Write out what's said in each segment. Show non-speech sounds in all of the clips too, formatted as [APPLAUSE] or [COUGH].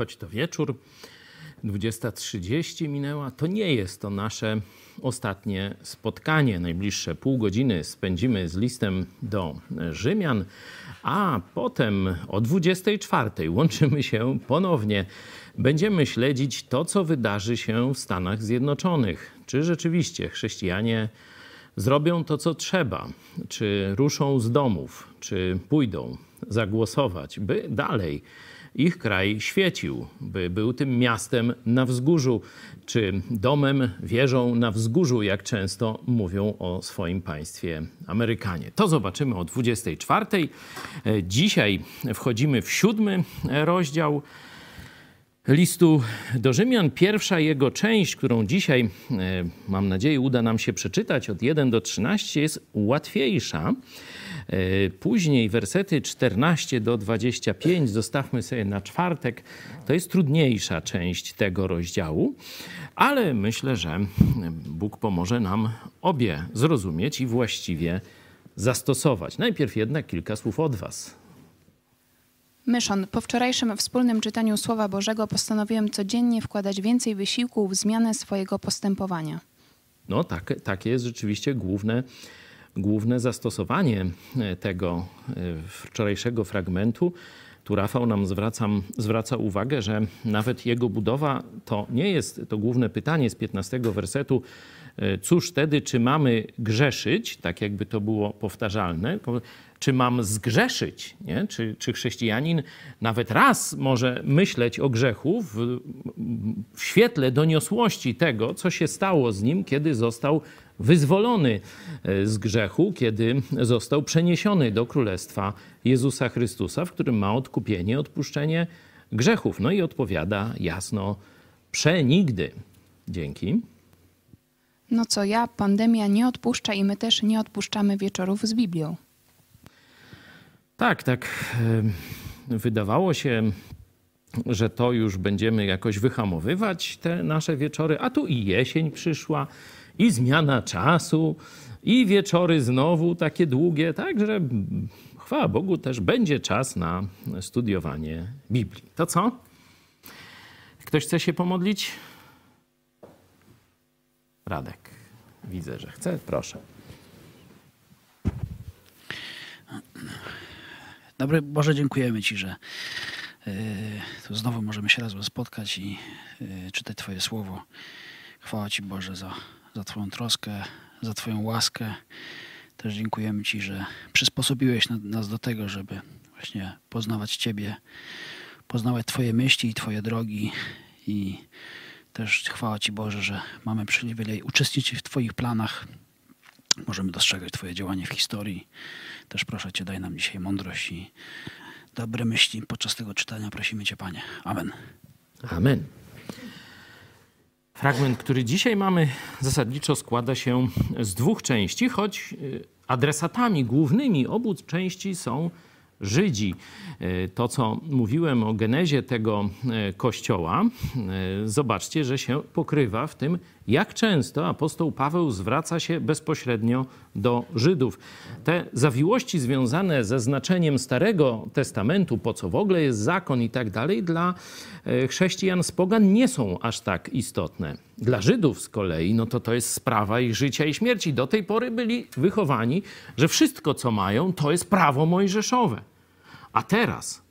choć to wieczór, 20.30 minęła, to nie jest to nasze ostatnie spotkanie. Najbliższe pół godziny spędzimy z listem do Rzymian, a potem o 24.00 łączymy się ponownie. Będziemy śledzić to, co wydarzy się w Stanach Zjednoczonych. Czy rzeczywiście chrześcijanie zrobią to, co trzeba, czy ruszą z domów, czy pójdą zagłosować, by dalej ich kraj świecił, by był tym miastem na wzgórzu, czy domem, wieżą na wzgórzu, jak często mówią o swoim państwie Amerykanie. To zobaczymy o 24. Dzisiaj wchodzimy w siódmy rozdział listu do Rzymian. Pierwsza jego część, którą dzisiaj, e, mam nadzieję, uda nam się przeczytać od 1 do 13, jest łatwiejsza. E, później wersety 14 do 25 zostawmy sobie na czwartek. To jest trudniejsza część tego rozdziału, ale myślę, że Bóg pomoże nam obie zrozumieć i właściwie zastosować. Najpierw jednak kilka słów od Was. Myszon, po wczorajszym wspólnym czytaniu Słowa Bożego postanowiłem codziennie wkładać więcej wysiłku w zmianę swojego postępowania. No, tak, takie jest rzeczywiście główne, główne zastosowanie e, tego e, wczorajszego fragmentu. Tu Rafał nam zwracam, zwraca uwagę, że nawet jego budowa to nie jest to główne pytanie z 15 wersetu. E, cóż wtedy, czy mamy grzeszyć, tak jakby to było powtarzalne, czy mam zgrzeszyć, nie? Czy, czy chrześcijanin nawet raz może myśleć o grzechu w, w świetle doniosłości tego, co się stało z nim, kiedy został wyzwolony e, z grzechu, kiedy został przeniesiony do Królestwa Jezusa Chrystusa, w którym ma odkupienie, odpuszczenie grzechów. No i odpowiada jasno, przenigdy. Dzięki. No co ja, pandemia nie odpuszcza i my też nie odpuszczamy wieczorów z Biblią. Tak, tak. Wydawało się, że to już będziemy jakoś wyhamowywać te nasze wieczory, a tu i jesień przyszła, i zmiana czasu, i wieczory znowu takie długie, także chwała Bogu też będzie czas na studiowanie Biblii. To co? Ktoś chce się pomodlić? Radek. Widzę, że chce. Proszę. Dobry Boże, dziękujemy Ci, że yy, tu znowu możemy się razem spotkać i yy, czytać Twoje słowo. Chwała Ci Boże za, za Twoją troskę, za Twoją łaskę. Też dziękujemy Ci, że przysposobiłeś nas do tego, żeby właśnie poznawać Ciebie, poznawać Twoje myśli i Twoje drogi i też chwała Ci Boże, że mamy przywilej uczestniczyć w Twoich planach. Możemy dostrzegać Twoje działanie w historii. Też proszę Cię, daj nam dzisiaj mądrość i dobre myśli podczas tego czytania. Prosimy Cię, Panie. Amen. Amen. Fragment, który dzisiaj mamy, zasadniczo składa się z dwóch części, choć y, adresatami głównymi obu części są Żydzi. E, to, co mówiłem o genezie tego e, kościoła, zobaczcie, że się pokrywa w tym, jak często apostoł Paweł zwraca się bezpośrednio do Żydów. Te zawiłości związane ze znaczeniem Starego Testamentu, po co w ogóle jest zakon i tak dalej, dla chrześcijan z pogan nie są aż tak istotne. Dla Żydów z kolei, no to to jest sprawa ich życia i śmierci. Do tej pory byli wychowani, że wszystko, co mają, to jest prawo mojżeszowe. A teraz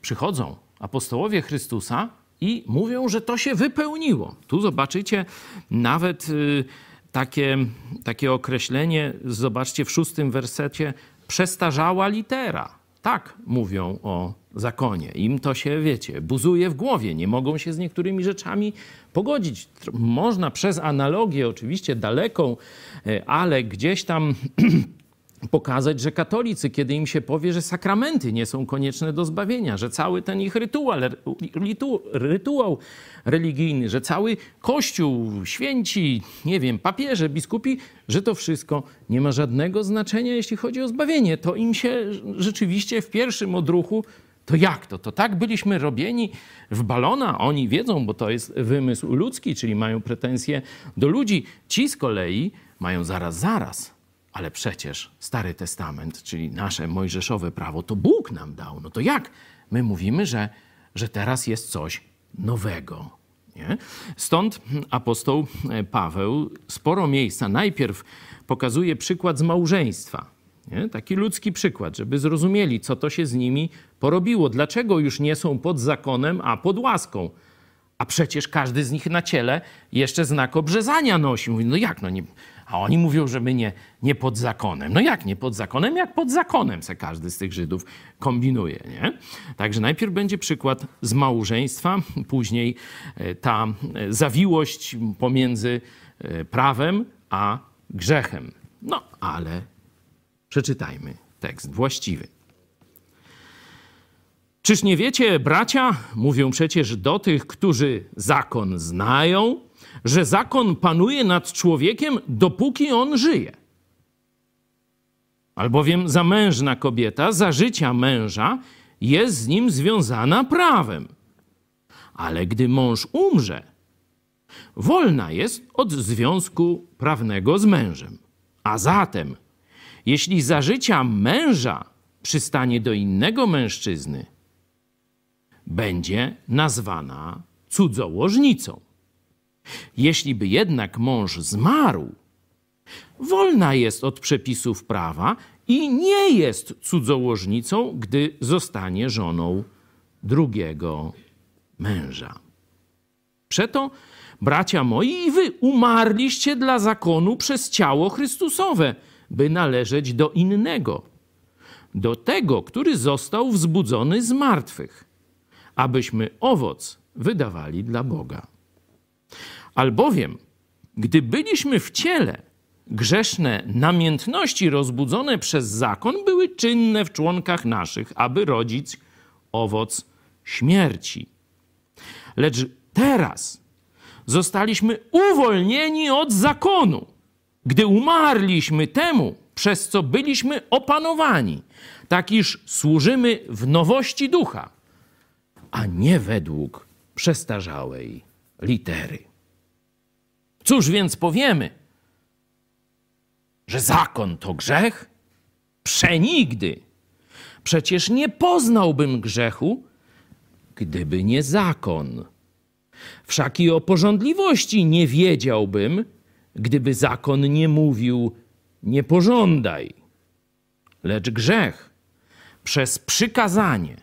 przychodzą apostołowie Chrystusa i mówią, że to się wypełniło. Tu zobaczycie nawet y, takie, takie określenie, zobaczcie w szóstym wersecie, przestarzała litera. Tak mówią o zakonie. Im to się, wiecie, buzuje w głowie. Nie mogą się z niektórymi rzeczami pogodzić. Można przez analogię, oczywiście daleką, y, ale gdzieś tam [CLEARS THROAT] pokazać, że katolicy, kiedy im się powie, że sakramenty nie są konieczne do zbawienia, że cały ten ich rytuał, rytuał religijny, że cały Kościół, święci, nie wiem, papieże, biskupi, że to wszystko nie ma żadnego znaczenia, jeśli chodzi o zbawienie, to im się rzeczywiście w pierwszym odruchu to jak to? To tak byliśmy robieni w balona. Oni wiedzą, bo to jest wymysł ludzki, czyli mają pretensje do ludzi. Ci z kolei mają zaraz, zaraz ale przecież Stary Testament, czyli nasze mojżeszowe prawo, to Bóg nam dał. No to jak my mówimy, że, że teraz jest coś nowego. Nie? Stąd apostoł Paweł sporo miejsca najpierw pokazuje przykład z małżeństwa. Nie? Taki ludzki przykład, żeby zrozumieli, co to się z nimi porobiło. Dlaczego już nie są pod zakonem, a pod łaską. A przecież każdy z nich na ciele jeszcze znak obrzezania nosi. Mówi, no jak, no nie... A oni mówią, że my nie, nie pod zakonem. No jak nie pod zakonem? Jak pod zakonem se każdy z tych Żydów kombinuje, nie? Także najpierw będzie przykład z małżeństwa, [LAUGHS] później e, ta e, zawiłość pomiędzy e, prawem a grzechem. No, ale przeczytajmy tekst właściwy. Czyż nie wiecie, bracia, mówią przecież do tych, którzy zakon znają, że zakon panuje nad człowiekiem, dopóki on żyje. Albowiem zamężna kobieta za życia męża jest z nim związana prawem. Ale gdy mąż umrze, wolna jest od związku prawnego z mężem. A zatem, jeśli za życia męża przystanie do innego mężczyzny, będzie nazwana cudzołożnicą. Jeśli by jednak mąż zmarł, wolna jest od przepisów prawa i nie jest cudzołożnicą, gdy zostanie żoną drugiego męża. Przeto, bracia moi, i wy umarliście dla zakonu przez ciało Chrystusowe, by należeć do innego, do tego, który został wzbudzony z martwych abyśmy owoc wydawali dla Boga. Albowiem, gdy byliśmy w ciele, grzeszne namiętności rozbudzone przez zakon były czynne w członkach naszych, aby rodzić owoc śmierci. Lecz teraz zostaliśmy uwolnieni od zakonu, gdy umarliśmy temu, przez co byliśmy opanowani, tak iż służymy w nowości ducha a nie według przestarzałej litery. Cóż więc powiemy? Że zakon to grzech? Przenigdy. Przecież nie poznałbym grzechu, gdyby nie zakon. Wszak i o porządliwości nie wiedziałbym, gdyby zakon nie mówił nie pożądaj. Lecz grzech przez przykazanie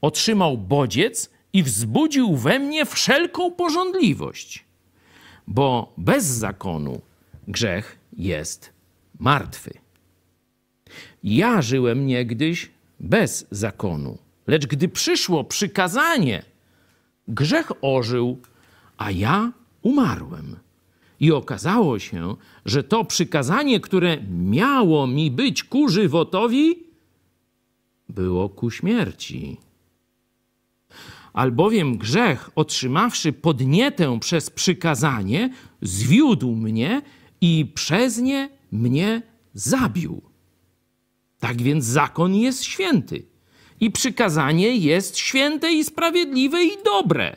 otrzymał bodziec i wzbudził we mnie wszelką porządliwość. Bo bez zakonu grzech jest martwy. Ja żyłem niegdyś bez zakonu, lecz gdy przyszło przykazanie, grzech ożył, a ja umarłem. I okazało się, że to przykazanie, które miało mi być ku żywotowi, było ku śmierci albowiem grzech, otrzymawszy podnietę przez przykazanie, zwiódł mnie i przez nie mnie zabił. Tak więc zakon jest święty i przykazanie jest święte i sprawiedliwe i dobre.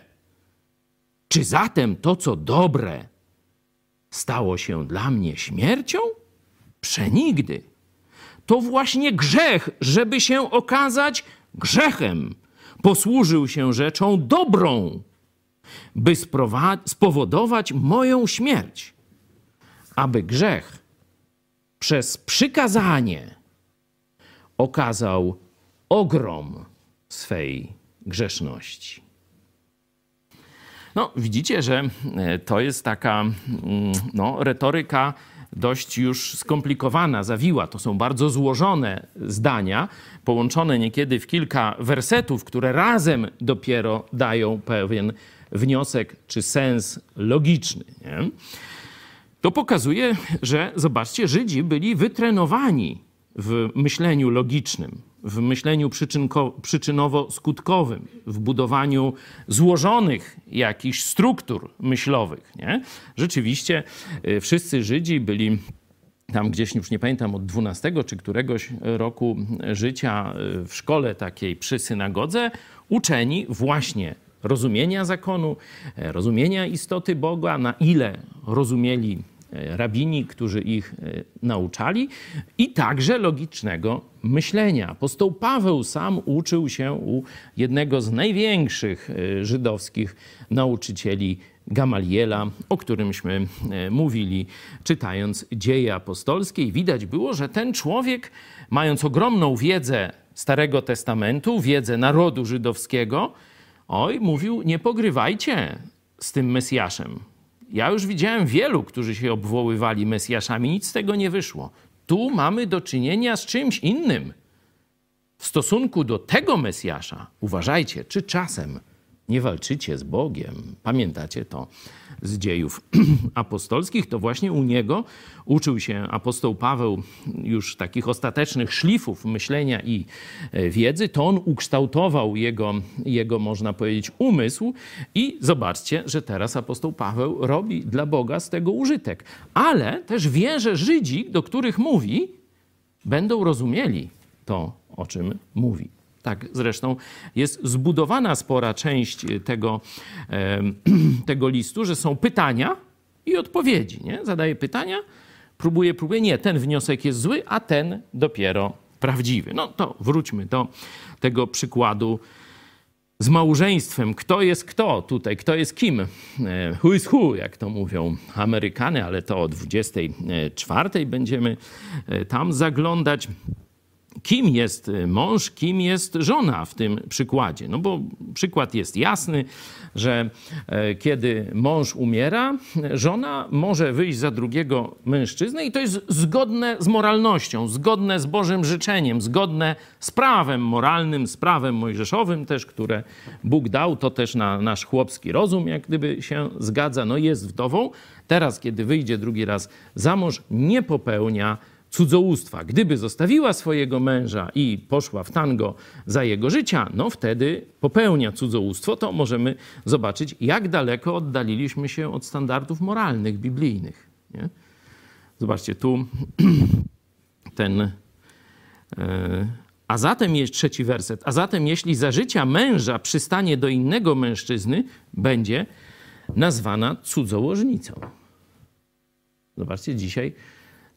Czy zatem to, co dobre, stało się dla mnie śmiercią? Przenigdy. To właśnie grzech, żeby się okazać grzechem posłużył się rzeczą dobrą, by spowodować moją śmierć, aby grzech przez przykazanie okazał ogrom swej grzeszności. No, widzicie, że e, to jest taka mm, no, retoryka dość już skomplikowana, zawiła. To są bardzo złożone zdania, połączone niekiedy w kilka wersetów, które razem dopiero dają pewien wniosek czy sens logiczny. Nie? To pokazuje, że zobaczcie, Żydzi byli wytrenowani w myśleniu logicznym, w myśleniu przyczynowo-skutkowym, w budowaniu złożonych jakichś struktur myślowych. Nie? Rzeczywiście y, wszyscy Żydzi byli tam gdzieś, już nie pamiętam, od 12 czy któregoś roku życia y, w szkole takiej przy synagodze, uczeni właśnie rozumienia zakonu, e, rozumienia istoty Boga, na ile rozumieli rabini, którzy ich e, nauczali, i także logicznego myślenia. Apostoł Paweł sam uczył się u jednego z największych e, żydowskich nauczycieli Gamaliela, o którymśmy mówili, czytając dzieje apostolskie. I widać było, że ten człowiek, mając ogromną wiedzę Starego Testamentu, wiedzę narodu żydowskiego, oj, mówił, nie pogrywajcie z tym Mesjaszem. Ja już widziałem wielu, którzy się obwoływali Mesjaszami, nic z tego nie wyszło. Tu mamy do czynienia z czymś innym. W stosunku do tego Mesjasza, uważajcie, czy czasem nie walczycie z Bogiem. Pamiętacie to z dziejów [CLEARS THROAT] apostolskich? To właśnie u niego uczył się apostoł Paweł już takich ostatecznych szlifów myślenia i e, wiedzy. To on ukształtował jego, jego można powiedzieć, umysł i zobaczcie, że teraz apostoł Paweł robi dla Boga z tego użytek. Ale też wie, że Żydzi, do których mówi, będą rozumieli to, o czym mówi. Tak, zresztą jest zbudowana spora część tego, [CLEARS THROAT] tego listu, że są pytania i odpowiedzi. Nie? Zadaje pytania, próbuje, próbuje. Nie, ten wniosek jest zły, a ten dopiero prawdziwy. No to wróćmy do tego przykładu z małżeństwem. Kto jest kto tutaj? Kto jest kim? E, who is who, jak to mówią Amerykanie, ale to o 24 będziemy e, tam zaglądać kim jest y, mąż, kim jest żona w tym przykładzie. No bo przykład jest jasny, że e, kiedy mąż umiera, żona może wyjść za drugiego mężczyznę i to jest zgodne z moralnością, zgodne z Bożym życzeniem, zgodne z prawem moralnym, z prawem mojżeszowym też, które Bóg dał, to też na nasz chłopski rozum, jak gdyby się zgadza, no jest wdową. Teraz, kiedy wyjdzie drugi raz za mąż, nie popełnia cudzołóstwa. Gdyby zostawiła swojego męża i poszła w tango za jego życia, no wtedy popełnia cudzołóstwo. To możemy zobaczyć, jak daleko oddaliliśmy się od standardów moralnych, biblijnych. Nie? Zobaczcie, tu [CLEARS THROAT] ten. E, a zatem jest trzeci werset. A zatem, jeśli za życia męża przystanie do innego mężczyzny, będzie nazwana cudzołożnicą. Zobaczcie, dzisiaj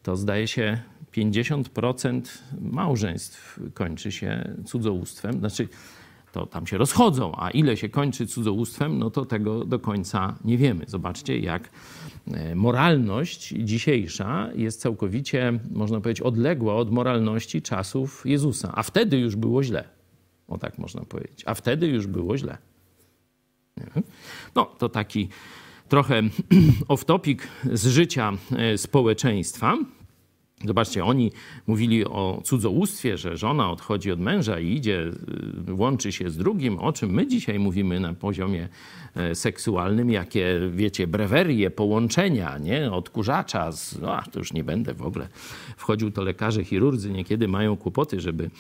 to zdaje się 50% małżeństw kończy się cudzołóstwem. Znaczy, to tam się rozchodzą, a ile się kończy cudzołóstwem, no to tego do końca nie wiemy. Zobaczcie, jak e, moralność dzisiejsza jest całkowicie, można powiedzieć, odległa od moralności czasów Jezusa. A wtedy już było źle. O tak można powiedzieć. A wtedy już było źle. No, to taki trochę [CLEARS THROAT] off-topic z życia e, społeczeństwa. Zobaczcie, oni mówili o cudzołóstwie, że żona odchodzi od męża i idzie, y, łączy się z drugim, o czym my dzisiaj mówimy na poziomie e, seksualnym, jakie, wiecie, brewerie, połączenia, nie? Odkurzacza, z, no, to już nie będę w ogóle wchodził, to lekarze, chirurdzy niekiedy mają kłopoty, żeby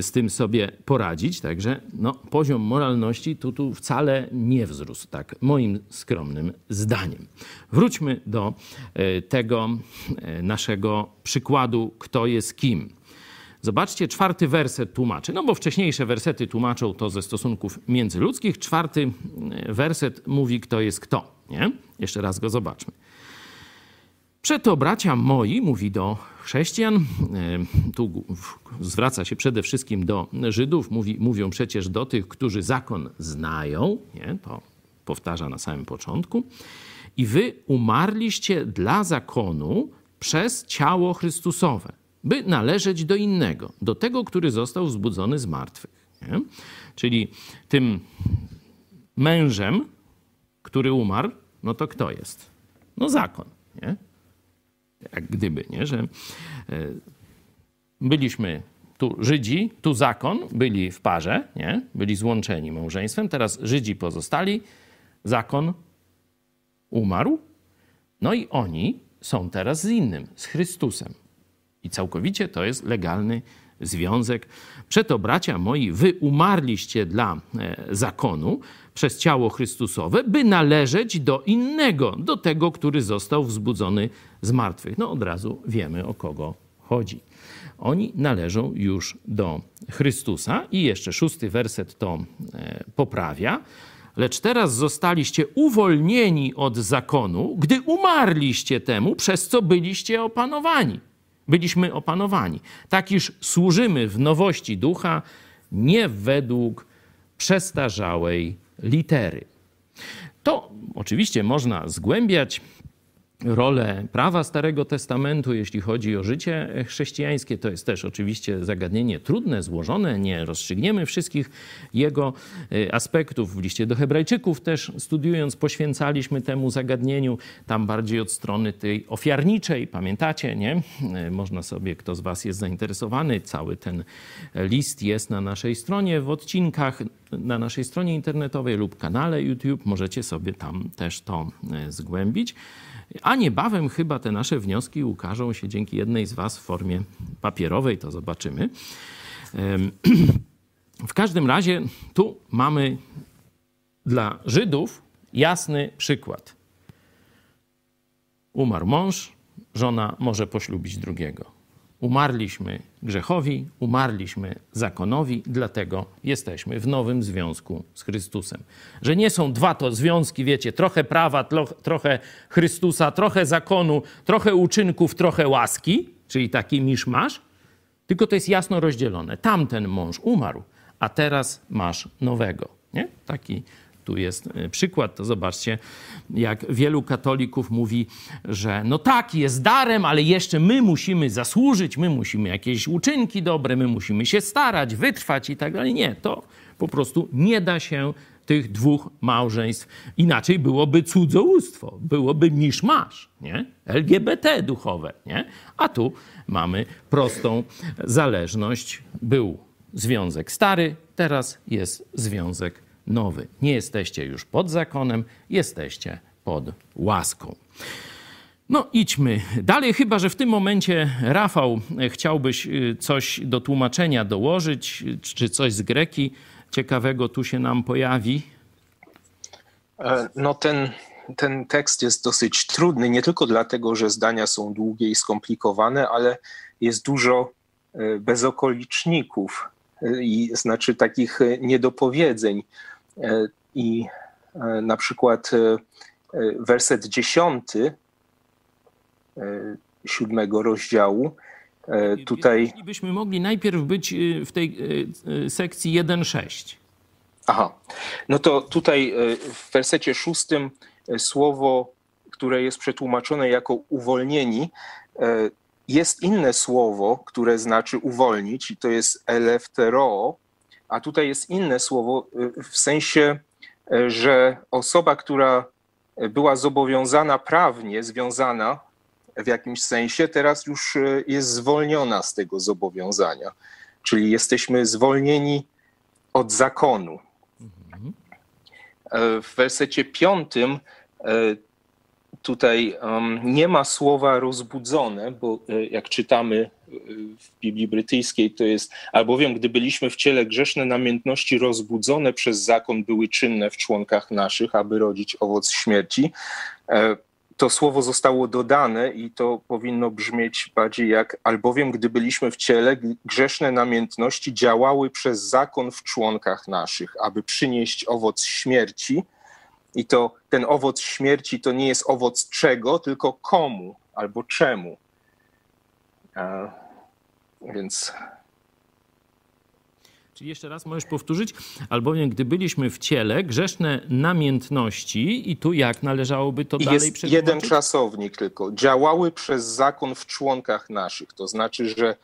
z tym sobie poradzić, także no, poziom moralności tu, tu wcale nie wzrósł, tak moim skromnym zdaniem. Wróćmy do e, tego e, naszego przykładu, kto jest kim. Zobaczcie, czwarty werset tłumaczy, no bo wcześniejsze wersety tłumaczą to ze stosunków międzyludzkich. Czwarty e, werset mówi, kto jest kto. Nie? Jeszcze raz go zobaczmy. Przeto bracia moi, mówi do chrześcijan, tu zwraca się przede wszystkim do Żydów, mówi, mówią przecież do tych, którzy zakon znają, nie? to powtarza na samym początku. I wy umarliście dla zakonu przez ciało Chrystusowe, by należeć do innego, do tego, który został wzbudzony z martwych. Nie? Czyli tym mężem, który umarł, no to kto jest? No zakon. Nie? Jak gdyby, nie? że e, byliśmy tu Żydzi, tu zakon, byli w parze, nie? byli złączeni małżeństwem, teraz Żydzi pozostali, zakon umarł, no i oni są teraz z innym, z Chrystusem. I całkowicie to jest legalny związek. Przeto, bracia moi, wy umarliście dla e, zakonu przez ciało Chrystusowe, by należeć do innego, do tego, który został wzbudzony z martwych. No od razu wiemy, o kogo chodzi. Oni należą już do Chrystusa. I jeszcze szósty werset to e, poprawia. Lecz teraz zostaliście uwolnieni od zakonu, gdy umarliście temu, przez co byliście opanowani. Byliśmy opanowani. Tak iż służymy w nowości ducha, nie według przestarzałej litery. To oczywiście można zgłębiać rolę prawa Starego Testamentu, jeśli chodzi o życie chrześcijańskie. To jest też oczywiście zagadnienie trudne, złożone. Nie rozstrzygniemy wszystkich jego y, aspektów. W liście do Hebrajczyków też studiując, poświęcaliśmy temu zagadnieniu, tam bardziej od strony tej ofiarniczej. Pamiętacie, nie? Y, można sobie, kto z Was jest zainteresowany, cały ten list jest na naszej stronie w odcinkach, na naszej stronie internetowej lub kanale YouTube. Możecie sobie tam też to y, zgłębić. A niebawem chyba te nasze wnioski ukażą się dzięki jednej z Was w formie papierowej, to zobaczymy. [CLEARS THROAT] W każdym razie tu mamy dla Żydów jasny przykład. Umarł mąż, żona może poślubić drugiego. Umarliśmy grzechowi, umarliśmy zakonowi, dlatego jesteśmy w nowym związku z Chrystusem. Że nie są dwa to związki, wiecie, trochę prawa, trochę Chrystusa, trochę zakonu, trochę uczynków, trochę łaski, czyli taki miszmasz, tylko to jest jasno rozdzielone. Tamten mąż umarł, a teraz masz nowego. Nie? Taki tu jest e, przykład, to zobaczcie, jak wielu katolików mówi, że no tak, jest darem, ale jeszcze my musimy zasłużyć, my musimy jakieś uczynki dobre, my musimy się starać, wytrwać i tak dalej. Nie, to po prostu nie da się tych dwóch małżeństw. Inaczej byłoby cudzołóstwo, byłoby miszmasz, nie? LGBT duchowe, nie? A tu mamy prostą zależność. Był związek stary, teraz jest związek nowy. Nie jesteście już pod zakonem, jesteście pod łaską. No, idźmy dalej, chyba że w tym momencie, Rafał, chciałbyś y, coś do tłumaczenia dołożyć, czy coś z greki ciekawego tu się nam pojawi? E, no, ten, ten tekst jest dosyć trudny, nie tylko dlatego, że zdania są długie i skomplikowane, ale jest dużo e, bezokoliczników e, i znaczy takich niedopowiedzeń. E, I e, na przykład e, werset dziesiąty siódmego rozdziału. Tutaj. Jeśli byśmy mogli najpierw być w tej sekcji 1.6. Aha, no to tutaj w wersecie szóstym słowo, które jest przetłumaczone jako uwolnieni, jest inne słowo, które znaczy uwolnić, i to jest eleftero, a tutaj jest inne słowo y, w sensie, y, że osoba, która była zobowiązana prawnie, związana w jakimś sensie, teraz już y, jest zwolniona z tego zobowiązania. Czyli jesteśmy zwolnieni od zakonu. W wersecie piątym tutaj um, nie ma słowa rozbudzone, bo jak czytamy w Biblii Brytyjskiej, to jest albowiem, gdy byliśmy w ciele grzeszne, namiętności rozbudzone przez zakon były czynne w członkach naszych, aby rodzić owoc śmierci. E, to słowo zostało dodane i to powinno brzmieć bardziej jak albowiem, gdy byliśmy w ciele, grzeszne namiętności działały przez zakon w członkach naszych, aby przynieść owoc śmierci i to ten owoc śmierci to nie jest owoc czego, tylko komu albo czemu. Więc. Czyli jeszcze raz możesz powtórzyć, albowiem gdy byliśmy w ciele, grzeszne namiętności, i tu jak należałoby to I dalej jest jeden czasownik tylko. Działały przez zakon w członkach naszych. To znaczy, że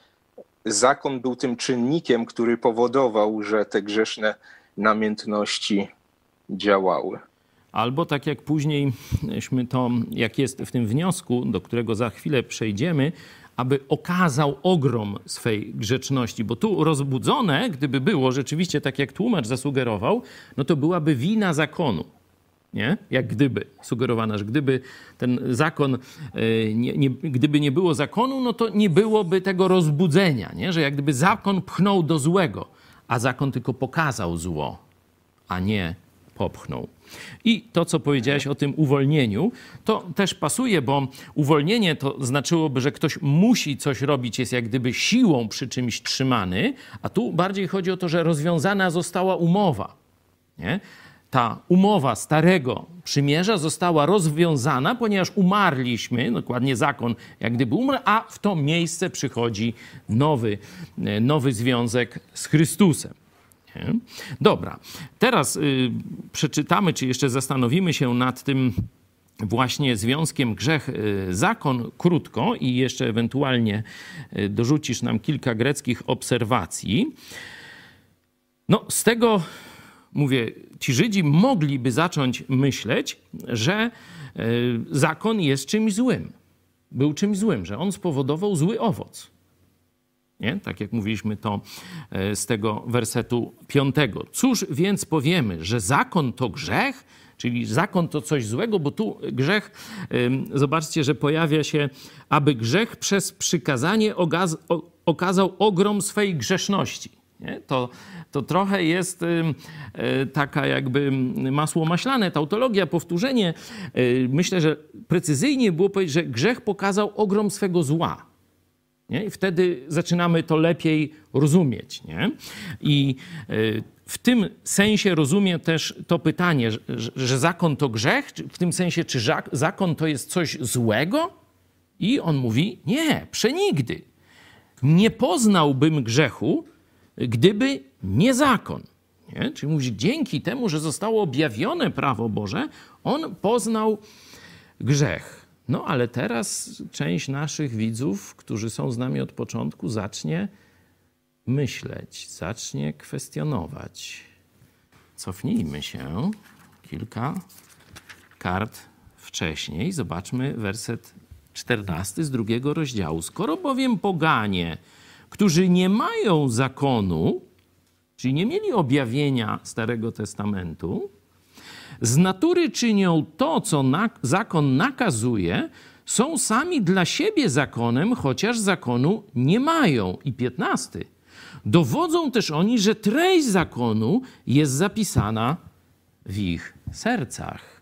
zakon był tym czynnikiem, który powodował, że te grzeszne namiętności działały. Albo tak jak późniejśmy to, jak jest w tym wniosku, do którego za chwilę przejdziemy, aby okazał ogrom swej grzeczności. Bo tu rozbudzone, gdyby było rzeczywiście tak, jak tłumacz zasugerował, no to byłaby wina zakonu. Nie? Jak gdyby, sugerowana, że gdyby ten zakon, e, nie, nie, gdyby nie było zakonu, no to nie byłoby tego rozbudzenia, nie? że jak gdyby zakon pchnął do złego, a zakon tylko pokazał zło, a nie popchnął. I to, co powiedziałeś o tym uwolnieniu, to też pasuje, bo uwolnienie to znaczyłoby, że ktoś musi coś robić, jest jak gdyby siłą przy czymś trzymany, a tu bardziej chodzi o to, że rozwiązana została umowa. Nie? ta umowa starego przymierza została rozwiązana, ponieważ umarliśmy, dokładnie zakon jak gdyby umarł, a w to miejsce przychodzi nowy, e, nowy związek z Chrystusem. Dobra, teraz y, przeczytamy, czy jeszcze zastanowimy się nad tym właśnie związkiem grzech-zakon krótko i jeszcze ewentualnie y, dorzucisz nam kilka greckich obserwacji. No, z tego mówię, ci Żydzi mogliby zacząć myśleć, że y, zakon jest czymś złym. Był czymś złym, że on spowodował zły owoc. Nie? Tak jak mówiliśmy to e, z tego wersetu piątego. Cóż więc powiemy, że zakon to grzech? Czyli zakon to coś złego, bo tu grzech, zobaczcie, że pojawia się, aby grzech przez przykazanie okazał ogrom swej grzeszności. Nie? To, to trochę jest e, taka jakby masło maślane, tautologia, powtórzenie. E, myślę, że precyzyjnie było powiedzieć, że grzech pokazał ogrom swego zła. Nie? I wtedy zaczynamy to lepiej rozumieć. Nie? I e, w tym sensie rozumiem też to pytanie, że, że zakon to grzech, w tym sensie, czy zakon to jest coś złego? I on mówi: Nie, przenigdy. Nie poznałbym grzechu, gdyby nie zakon. Nie? Czyli mówi, dzięki temu, że zostało objawione prawo Boże, on poznał grzech. No ale teraz część naszych widzów, którzy są z nami od początku, zacznie myśleć, zacznie kwestionować. Cofnijmy się kilka kart wcześniej. Zobaczmy werset 14 z drugiego rozdziału. Skoro bowiem poganie, którzy nie mają zakonu, czyli nie mieli objawienia Starego Testamentu, z natury czynią to, co na, zakon nakazuje, są sami dla siebie zakonem, chociaż zakonu nie mają. I piętnasty. Dowodzą też oni, że treść zakonu jest zapisana w ich sercach.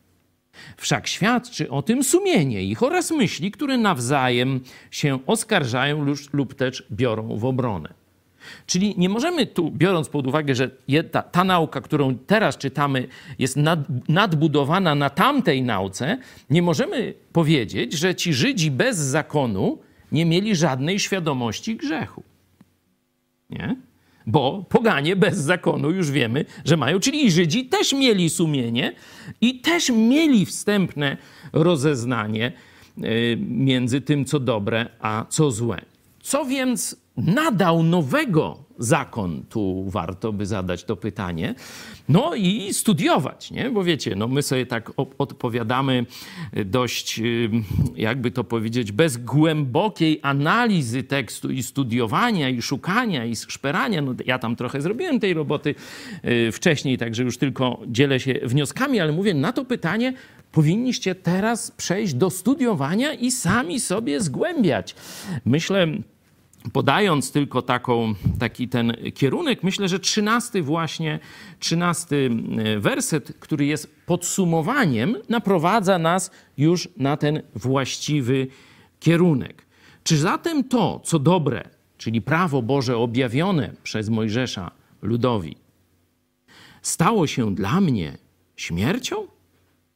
Wszak świadczy o tym sumienie ich oraz myśli, które nawzajem się oskarżają lub też biorą w obronę. Czyli nie możemy tu, biorąc pod uwagę, że ta, ta nauka, którą teraz czytamy, jest nad, nadbudowana na tamtej nauce, nie możemy powiedzieć, że ci Żydzi bez zakonu nie mieli żadnej świadomości grzechu. Nie? Bo poganie bez zakonu już wiemy, że mają, czyli Żydzi też mieli sumienie i też mieli wstępne rozeznanie y, między tym, co dobre, a co złe. Co więc nadał nowego zakon, tu warto by zadać to pytanie, no i studiować, nie? Bo wiecie, no my sobie tak odpowiadamy dość, y, jakby to powiedzieć, bez głębokiej analizy tekstu i studiowania, i szukania, i szperania. No ja tam trochę zrobiłem tej roboty y, wcześniej, także już tylko dzielę się wnioskami, ale mówię, na to pytanie powinniście teraz przejść do studiowania i sami sobie zgłębiać. Myślę, podając tylko taką, taki ten kierunek, myślę, że trzynasty właśnie, trzynasty e, werset, który jest podsumowaniem, naprowadza nas już na ten właściwy kierunek. Czy zatem to, co dobre, czyli prawo Boże objawione przez Mojżesza ludowi, stało się dla mnie śmiercią?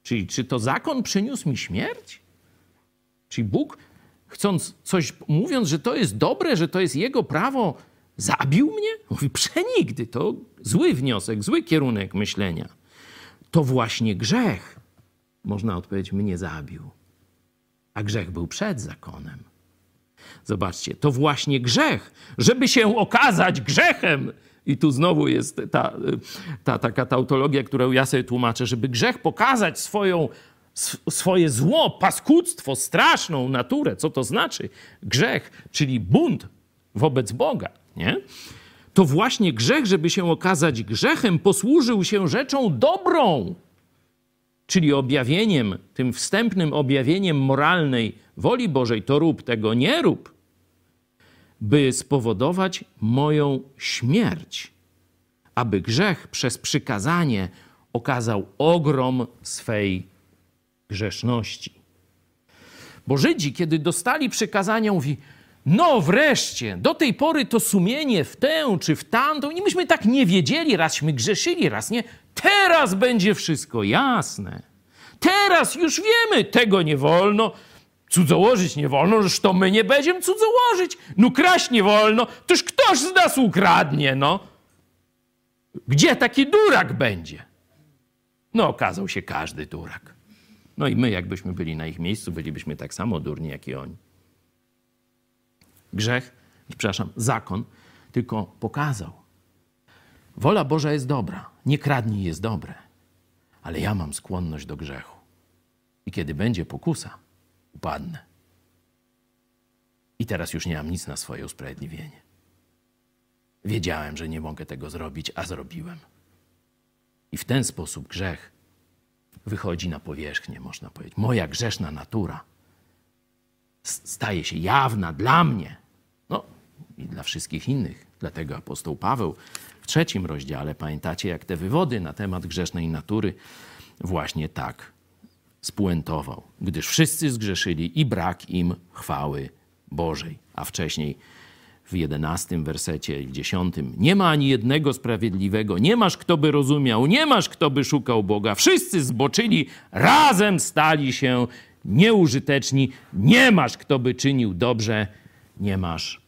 Czyli czy to zakon przyniósł mi śmierć? Czyli Bóg chcąc coś, mówiąc, że to jest dobre, że to jest jego prawo, zabił mnie? Mówi, przenigdy. To zły wniosek, zły kierunek myślenia. To właśnie grzech, można odpowiedzieć, mnie zabił. A grzech był przed zakonem. Zobaczcie, to właśnie grzech, żeby się okazać grzechem. I tu znowu jest ta, ta taka tautologia, którą ja sobie tłumaczę, żeby grzech pokazać swoją swoje zło, paskudztwo, straszną naturę. Co to znaczy? Grzech, czyli bunt wobec Boga, nie? To właśnie grzech, żeby się okazać grzechem, posłużył się rzeczą dobrą, czyli objawieniem, tym wstępnym objawieniem moralnej woli Bożej, to rób, tego nie rób, by spowodować moją śmierć, aby grzech przez przykazanie okazał ogrom swej grzeszności. Bo Żydzi, kiedy dostali przykazania, mówi, no wreszcie, do tej pory to sumienie w tę czy w tamtą, i myśmy tak nie wiedzieli, razśmy grzeszyli, raz nie. Teraz będzie wszystko jasne. Teraz już wiemy, tego nie wolno, cudzołożyć nie wolno, że to my nie będziemy cudzołożyć. No kraść nie wolno, toż ktoś z nas ukradnie, no. Gdzie taki durak będzie? No okazał się każdy durak. No i my, jakbyśmy byli na ich miejscu, bylibyśmy tak samo durni, jak i oni. Grzech, przepraszam, zakon tylko pokazał. Wola Boża jest dobra, nie kradnij jest dobre, ale ja mam skłonność do grzechu. I kiedy będzie pokusa, upadnę. I teraz już nie mam nic na swoje usprawiedliwienie. Wiedziałem, że nie mogę tego zrobić, a zrobiłem. I w ten sposób grzech wychodzi na powierzchnię, można powiedzieć. Moja grzeszna natura staje się jawna dla mnie, no i dla wszystkich innych. Dlatego apostoł Paweł w trzecim rozdziale, pamiętacie, jak te wywody na temat grzesznej natury właśnie tak spuentował. Gdyż wszyscy zgrzeszyli i brak im chwały Bożej. A wcześniej w jedenastym wersecie i dziesiątym. Nie ma ani jednego sprawiedliwego, nie masz kto by rozumiał, nie masz kto by szukał Boga. Wszyscy zboczyli, razem stali się nieużyteczni, nie masz kto by czynił dobrze, nie masz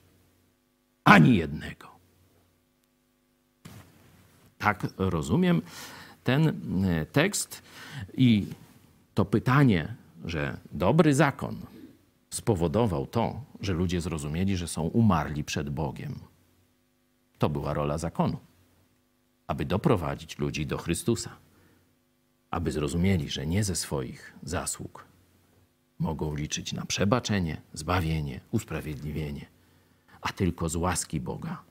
ani jednego. Tak rozumiem ten e, tekst. I to pytanie, że dobry zakon spowodował to, że ludzie zrozumieli, że są umarli przed Bogiem. To była rola zakonu, aby doprowadzić ludzi do Chrystusa, aby zrozumieli, że nie ze swoich zasług mogą liczyć na przebaczenie, zbawienie, usprawiedliwienie, a tylko z łaski Boga,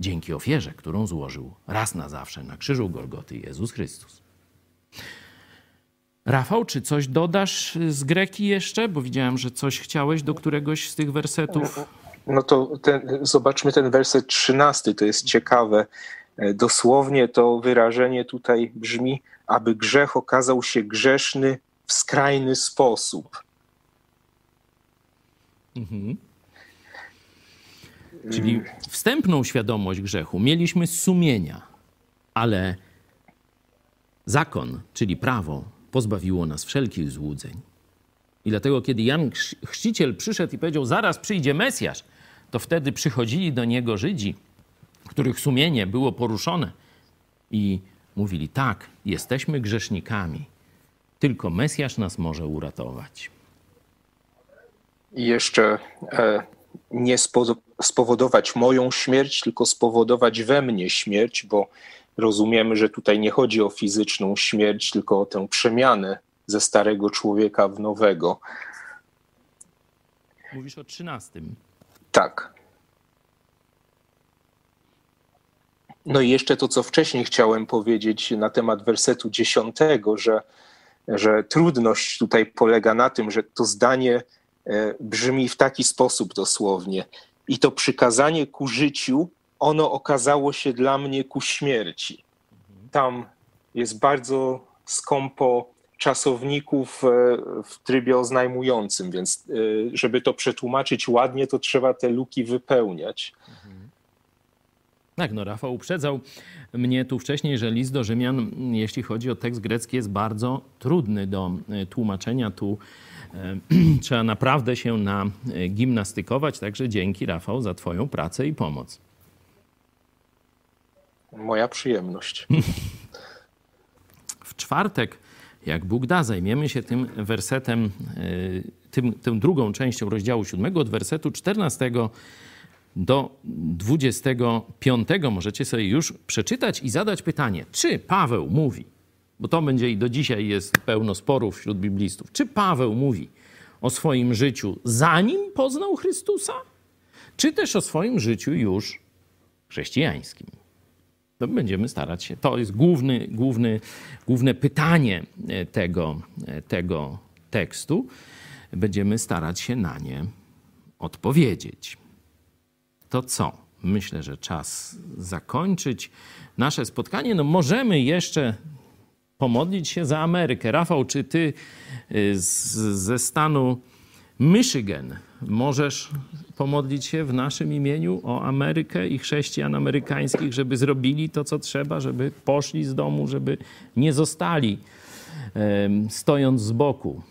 dzięki ofierze, którą złożył raz na zawsze na krzyżu Golgoty Jezus Chrystus. Rafał, czy coś dodasz z Greki jeszcze? Bo widziałem, że coś chciałeś do któregoś z tych wersetów. No to ten, zobaczmy ten werset trzynasty, to jest ciekawe. Dosłownie to wyrażenie tutaj brzmi, aby grzech okazał się grzeszny w skrajny sposób. Mhm. Czyli wstępną świadomość grzechu mieliśmy z sumienia, ale zakon, czyli prawo, pozbawiło nas wszelkich złudzeń. I dlatego, kiedy Jan Chrzciciel przyszedł i powiedział, zaraz przyjdzie Mesjasz, to wtedy przychodzili do niego Żydzi, których sumienie było poruszone i mówili, tak, jesteśmy grzesznikami, tylko Mesjasz nas może uratować. I jeszcze e, nie spowodować moją śmierć, tylko spowodować we mnie śmierć, bo rozumiemy, że tutaj nie chodzi o fizyczną śmierć, tylko o tę przemianę ze starego człowieka w nowego. Mówisz o trzynastym. Tak. No i jeszcze to, co wcześniej chciałem powiedzieć na temat wersetu dziesiątego, że, że trudność tutaj polega na tym, że to zdanie e, brzmi w taki sposób dosłownie. I to przykazanie ku życiu ono okazało się dla mnie ku śmierci. Tam jest bardzo skąpo czasowników e, w trybie oznajmującym, więc e, żeby to przetłumaczyć ładnie, to trzeba te luki wypełniać. Tak, no Rafał uprzedzał mnie tu wcześniej, że list do Rzymian, jeśli chodzi o tekst grecki, jest bardzo trudny do e, tłumaczenia. Tu [CLEARS THROAT] trzeba naprawdę się na gimnastykować, także dzięki Rafał za Twoją pracę i pomoc. Moja przyjemność. [LAUGHS] W czwartek, jak Bóg da, zajmiemy się tym wersetem, e, tym, tą drugą częścią rozdziału 7, od wersetu 14 do 25. Możecie sobie już przeczytać i zadać pytanie, czy Paweł mówi, bo to będzie i do dzisiaj jest pełno sporów wśród biblistów, czy Paweł mówi o swoim życiu zanim poznał Chrystusa, czy też o swoim życiu już chrześcijańskim? No, będziemy starać się. To jest główny, główny, główne pytanie e, tego, e, tego tekstu. Będziemy starać się na nie odpowiedzieć. To co? Myślę, że czas zakończyć nasze spotkanie. No możemy jeszcze pomodlić się za Amerykę. Rafał, czy ty e, z, ze stanu Michigan możesz pomodlić się w naszym imieniu o Amerykę i chrześcijan amerykańskich, żeby zrobili to, co trzeba, żeby poszli z domu, żeby nie zostali stojąc z boku.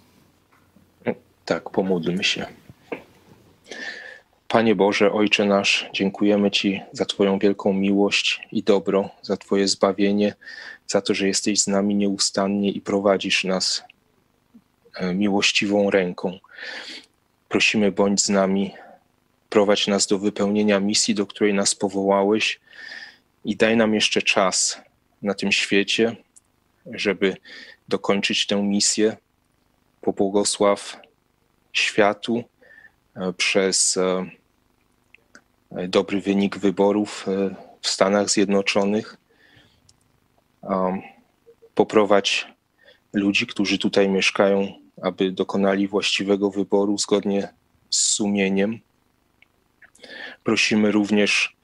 Tak, pomódlmy się. Panie Boże, Ojcze nasz, dziękujemy Ci za Twoją wielką miłość i dobro, za Twoje zbawienie, za to, że jesteś z nami nieustannie i prowadzisz nas e, miłościwą ręką. Prosimy, bądź z nami, prowadź nas do wypełnienia misji, do której nas powołałeś i daj nam jeszcze czas na tym świecie, żeby dokończyć tę misję. Pobłogosław światu e, przez e, dobry wynik wyborów w Stanach Zjednoczonych. Um, Poprowadź ludzi, którzy tutaj mieszkają, aby dokonali właściwego wyboru zgodnie z sumieniem. Prosimy również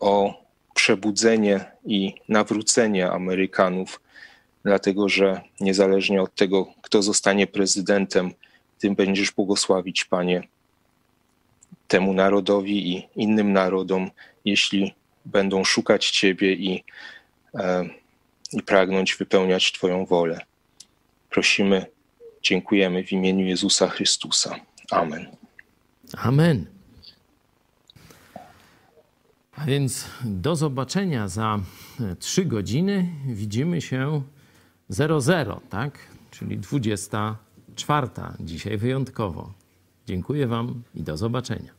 o przebudzenie i nawrócenie Amerykanów, dlatego że niezależnie od tego, kto zostanie prezydentem, tym będziesz błogosławić, Panie, temu narodowi i innym narodom, jeśli będą szukać Ciebie i, e, i pragnąć wypełniać Twoją wolę. Prosimy, dziękujemy w imieniu Jezusa Chrystusa. Amen. Amen. A więc do zobaczenia za e, trzy godziny. Widzimy się 00, tak? Czyli 24. Dzisiaj wyjątkowo. Dziękuję Wam i do zobaczenia.